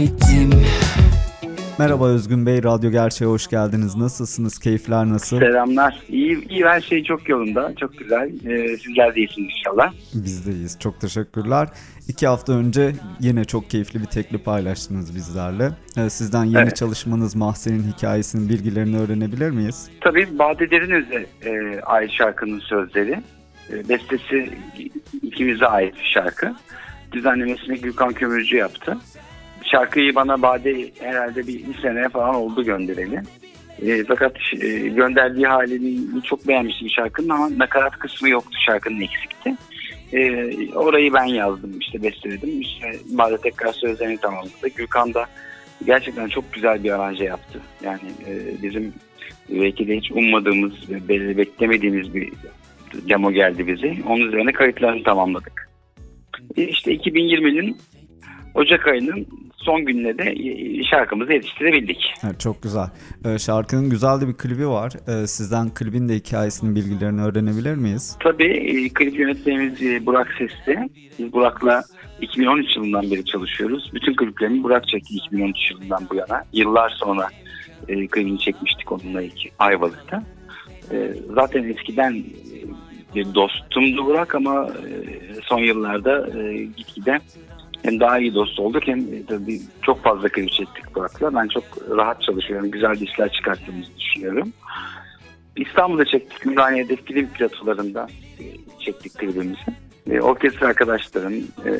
Ettim Merhaba Özgün Bey, Radyo Gerçeğe hoş geldiniz. Nasılsınız? Keyifler nasıl? Selamlar. İyi, iyi her şey çok yolunda. Çok güzel. Ee, sizler de iyisiniz inşallah. Biz de iyiyiz. Çok teşekkürler. İki hafta önce yine çok keyifli bir tekli paylaştınız bizlerle. Ee, sizden yeni Evet. çalışmanız Mahzen'in hikayesinin bilgilerini öğrenebilir miyiz? Tabii Bade Derinöz'e e, ait şarkının sözleri. E, bestesi ikimize ait bir şarkı. Düzenlemesini Gülkan Kömürcü yaptı. Şarkıyı bana Bade herhalde bir, bir sene falan oldu göndereli. E, fakat e, gönderdiği halini çok beğenmiştim şarkının ama nakarat kısmı yoktu şarkının eksikti. E, orayı ben yazdım işte besteledim. İşte Bade tekrar sözlerini tamamladı. Gülkan da gerçekten çok güzel bir aranje yaptı. Yani e, bizim belki de hiç ummadığımız belli beklemediğimiz bir demo geldi bize. Onun üzerine kayıtlarını tamamladık. E, İşte 2020'nin Ocak ayının son gününe de e, şarkımızı yetiştirebildik. Evet, çok güzel. Ee, şarkının güzel de bir klibi var. Ee, sizden klibin de hikayesinin bilgilerini öğrenebilir miyiz? Tabii e, klip yönetmenimiz e, Burak Sesli. Biz Burak'la 2013 yılından beri çalışıyoruz. Bütün kliplerimi Burak çekti 2013 yılından bu yana. Yıllar sonra e, klibini çekmiştik onunla iki Ayvalık'ta. E, zaten eskiden bir dostumdu Burak ama son yıllarda gitgide hem daha iyi dost olduk hem tabii çok fazla klip çektik Burak'la. Ben çok rahat çalışıyorum. Güzel işler çıkarttığımızı düşünüyorum. İstanbul'da çektik. Ümraniye'de film platolarında e, çektik klibimizi. E, orkestra arkadaşlarım, e,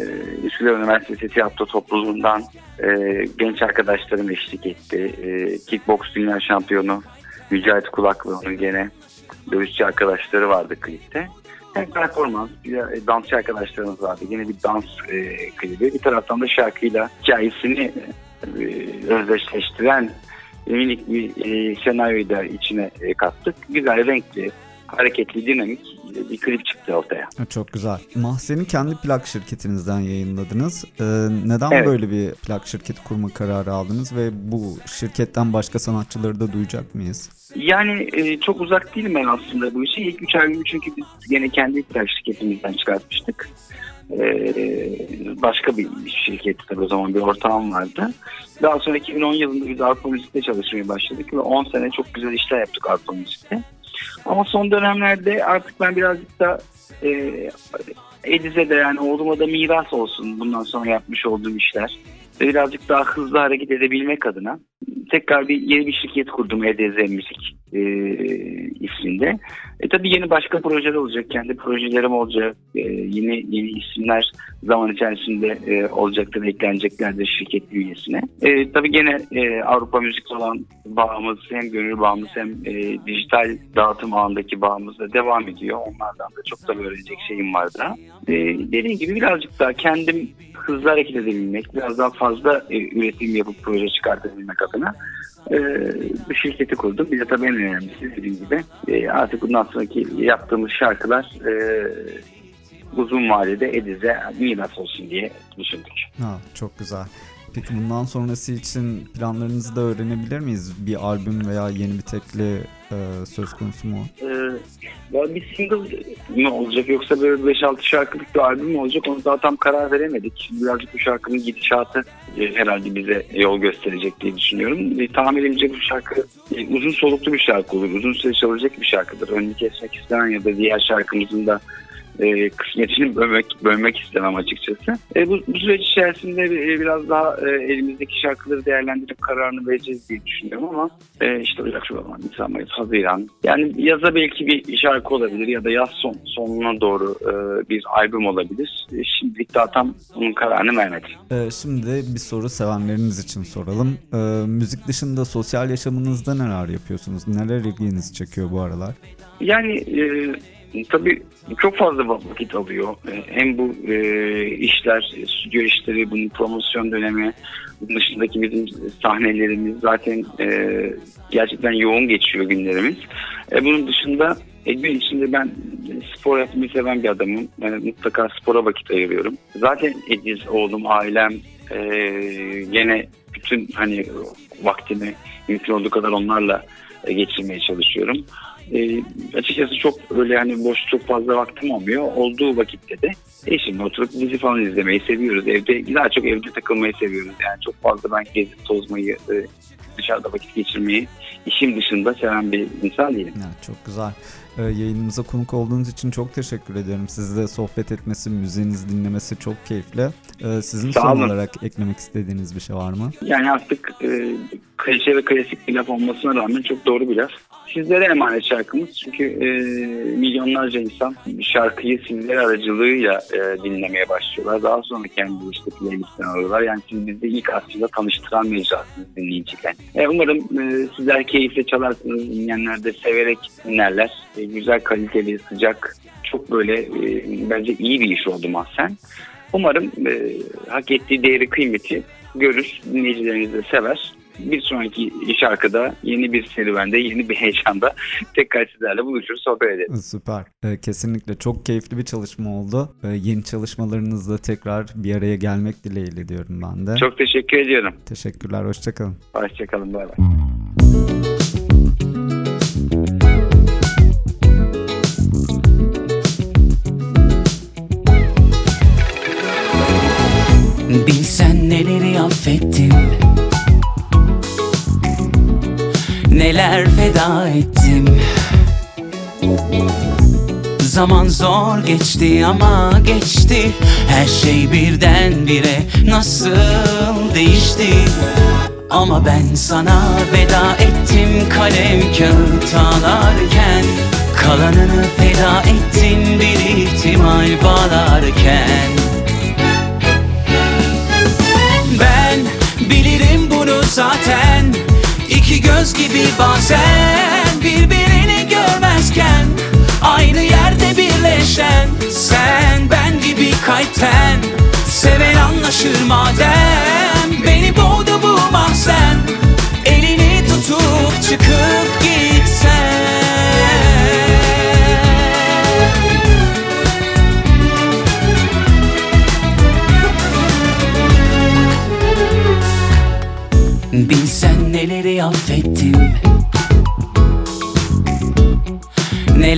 Üsküdar Üniversitesi Tiyatro Topluluğundan e, genç arkadaşlarım eşlik etti. E, kickbox dünya şampiyonu Mücahit Kulaklı onun gene dövüşçü arkadaşları vardı klipte. Hem performans, bir e, dansçı arkadaşlarımız vardı. Yine bir dans e, klibi. Bir taraftan da şarkıyla hikayesini e, özdeşleştiren minik bir e, senaryoyu da içine e, kattık. Güzel, renkli, hareketli, dinamik bir klip çıktı ortaya. Çok güzel. Mahzen'i kendi plak şirketinizden yayınladınız. Ee, neden Evet. böyle bir plak şirketi kurma kararı aldınız ve bu şirketten başka sanatçıları da duyacak mıyız? Yani e, çok uzak değilim ben aslında bu işe. İlk üç albümü çünkü biz gene kendi plak şirketimizden çıkartmıştık. E, başka bir şirketti tabii o zaman bir ortağım vardı. Daha sonra 2010 yılında biz Avrupa Müzik'te çalışmaya başladık ve 10 sene çok güzel işler yaptık Avrupa Müzik'te. Ama son dönemlerde artık ben birazcık da e, Ediz'e de yani oğluma da miras olsun bundan sonra yapmış olduğum işler. Ve birazcık daha hızlı hareket edebilmek adına tekrar bir yeni bir şirket kurdum EDZ Müzik e, isminde. E tabii yeni başka projeler olacak, kendi projelerim olacak, e, yeni yeni isimler zaman içerisinde e, olacaktır, ekleneceklerdir şirket bünyesine. E, tabii gene e, Avrupa Müzik olan bağımız hem gönül bağımız hem e, dijital dağıtım ağındaki bağımız da devam ediyor. Onlardan da çok da öğrenecek şeyim var da. E, dediğim gibi birazcık daha kendim hızlı hareket edebilmek, biraz daha fazla e, üretim yapıp proje çıkartabilmek adına e, bir şirketi kurdum. Bir de tabii en önemlisi dediğim gibi e, artık bundan sonraki yaptığımız şarkılar e, uzun vadede Ediz'e miras olsun diye düşündük. Ha, çok güzel. Peki bundan sonrası için planlarınızı da öğrenebilir miyiz? Bir albüm veya yeni bir tekli e, söz konusu mu? Ee, bir single mi olacak yoksa böyle 5-6 şarkılık bir albüm mü olacak onu daha tam karar veremedik. Birazcık bu şarkının gidişatı e, herhalde bize yol gösterecek diye düşünüyorum. E, tahminimce bu şarkı e, uzun soluklu bir şarkı olur. Uzun süre çalacak bir şarkıdır. Önünü kesmek istemem ya da diğer şarkımızın da e, kısmetini bölmek, bölmek istemem açıkçası. E, bu, bu süreç içerisinde e, biraz daha e, elimizdeki şarkıları değerlendirip kararını vereceğiz diye düşünüyorum ama e, işte Ocak, Şubat, Nisan, Mayıs, Haziran. Yani yaza belki bir şarkı olabilir ya da yaz son, sonuna doğru e, bir albüm olabilir. E, şimdilik daha tam bunun kararını vermedim. Ee, şimdi bir soru sevenleriniz için soralım. Ee, müzik dışında sosyal yaşamınızda neler yapıyorsunuz? Neler ilginizi çekiyor bu aralar? Yani e, tabii çok fazla vakit alıyor. E, hem bu e, işler, stüdyo işleri, bunun promosyon dönemi, bunun dışındaki bizim sahnelerimiz zaten e, gerçekten yoğun geçiyor günlerimiz. E, bunun dışında e, gün içinde ben spor yapmayı seven bir adamım. E, mutlaka spora vakit ayırıyorum. Zaten Ediz, oğlum, ailem e, gene bütün hani vaktimi mümkün olduğu kadar onlarla e, geçirmeye çalışıyorum. E, açıkçası çok öyle hani boş çok fazla vaktim olmuyor. Olduğu vakitte de eşimle oturup dizi falan izlemeyi seviyoruz. Evde daha çok evde takılmayı seviyoruz. Yani çok fazla ben gezip tozmayı, e, dışarıda vakit geçirmeyi işim dışında seven bir insan değilim. Ya, çok güzel. Ee, yayınımıza konuk olduğunuz için çok teşekkür ederim. Sizle sohbet etmesi, müziğinizi dinlemesi çok keyifli. Ee, sizin Sağ son olun. olarak eklemek istediğiniz bir şey var mı? Yani artık e, klişe ve klasik bir laf olmasına rağmen çok doğru bir laf. Sizlere emanet şarkımız çünkü e, milyonlarca insan şarkıyı sizler aracılığıyla e, dinlemeye başlıyorlar. Daha sonra kendi işte playlistten alıyorlar. Yani siz bizi ilk aslında tanıştıran mecrasınız dinleyiciyle. E, umarım e, sizler keyifle çalarsınız, dinleyenler de severek dinlerler. E, güzel, kaliteli, sıcak, çok böyle e, bence iyi bir iş oldu mahzen. Umarım e, hak ettiği değeri kıymeti görür, dinleyicileriniz de sever. Bir sonraki şarkıda yeni bir serüvende, yeni bir heyecanda tekrar sizlerle buluşur, sohbet ederiz. Süper. Ee, kesinlikle çok keyifli bir çalışma oldu. Ee, yeni çalışmalarınızla tekrar bir araya gelmek dileğiyle diyorum ben de. Çok teşekkür ediyorum. Teşekkürler, hoşçakalın. Hoşçakalın, bay bay. Affettim. Neler feda ettim. Zaman zor geçti ama geçti. Her şey birdenbire nasıl değişti? Ama ben sana veda ettim kalem kağıt ağlarken Kalanını feda ettin bir ihtimal bağlarken Göz gibi bazen birbirini görmezken Aynı yerde birleşen Sen ben gibi kalpten Seven anlaşır madem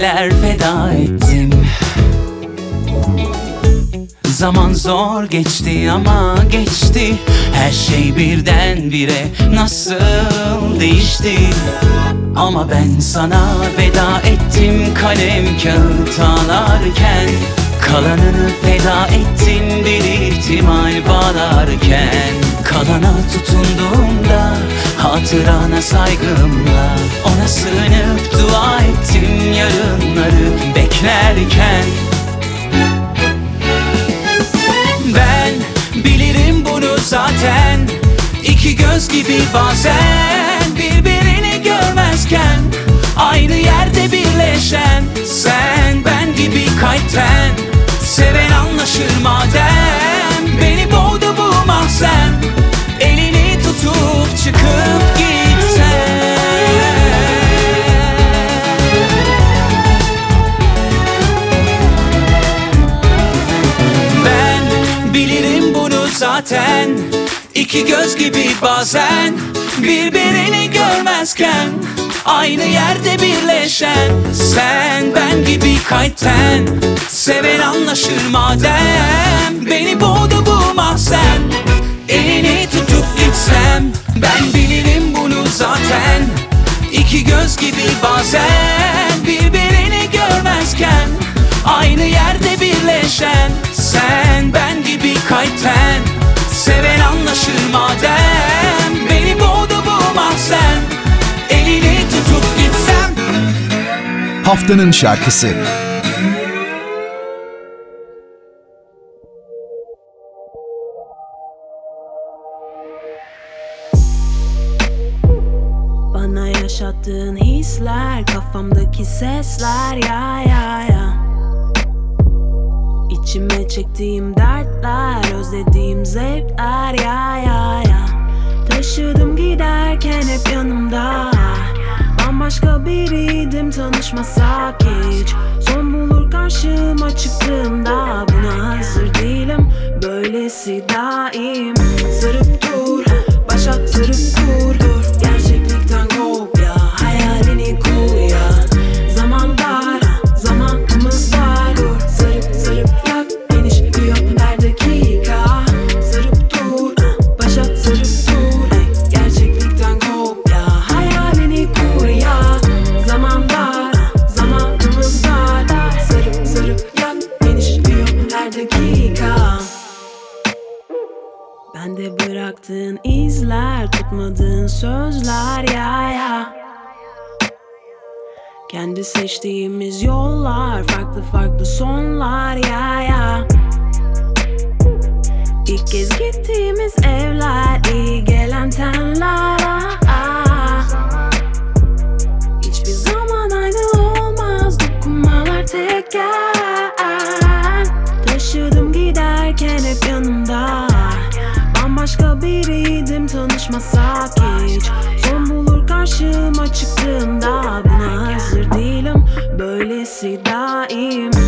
Neler feda ettim. Zaman zor geçti ama geçti. Her şey birdenbire nasıl değişti? Ama ben sana veda ettim kalem kağıt ağlarken Kalanını feda ettin bir ihtimal bağlarken. Kalana tutunduğumda hatırana saygımla Ona sığınıp dua ettim yarınları beklerken. Ben bilirim bunu zaten İki göz gibi bazen birbirini görmezken Aynı yerde birleşen Sen ben gibi kalpten. Seven anlaşır madem Beni boğdu bu mahzen. Elini tutup çıkıp zaten. İki göz gibi bazen Birbirini görmezken Aynı yerde birleşen. Sen ben gibi kalpten Seven anlaşır madem. Beni boğdu bu mahzen Elini tutup gitsem. Ben bilirim bunu zaten. İki göz gibi bazen Birbirini görmezken Aynı yerde birleşen. Sen ben gibi kalpten Seven anlaşır madem. Beni boğdu bu mahzen. Elini tutup gitsem. Haftanın şarkısı. Bana yaşattığın hisler Kafamdaki sesler ya ya ya İçime çektiğim dertler Özlediğim zevkler ya ya ya. Taşıdım giderken hep yanımda. Bambaşka biriydim tanışmasak hiç. Son bulur karşıma çıktığımda Buna hazır değilim. Böylesi daim. Sırıp dur Başa sırıp dur Kendi seçtiğimiz yollar Farklı farklı sonlar ya ya İlk kez gittiğimiz evler iyi gelen tenler ah, ah. Hiçbir zaman aynı olmaz Dokunmalar teker. Taşıdım giderken hep yanımda. Bambaşka biriydim tanışmasak hiç. Son bulur karşıma çıktığımda Böylesi daim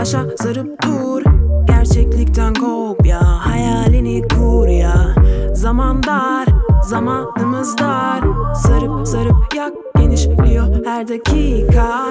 başa sarıp dur. Gerçeklikten kopya, hayalini kur ya. Zaman dar, zamanımız dar. Sarıp sarıp yak, genişliyor her dakika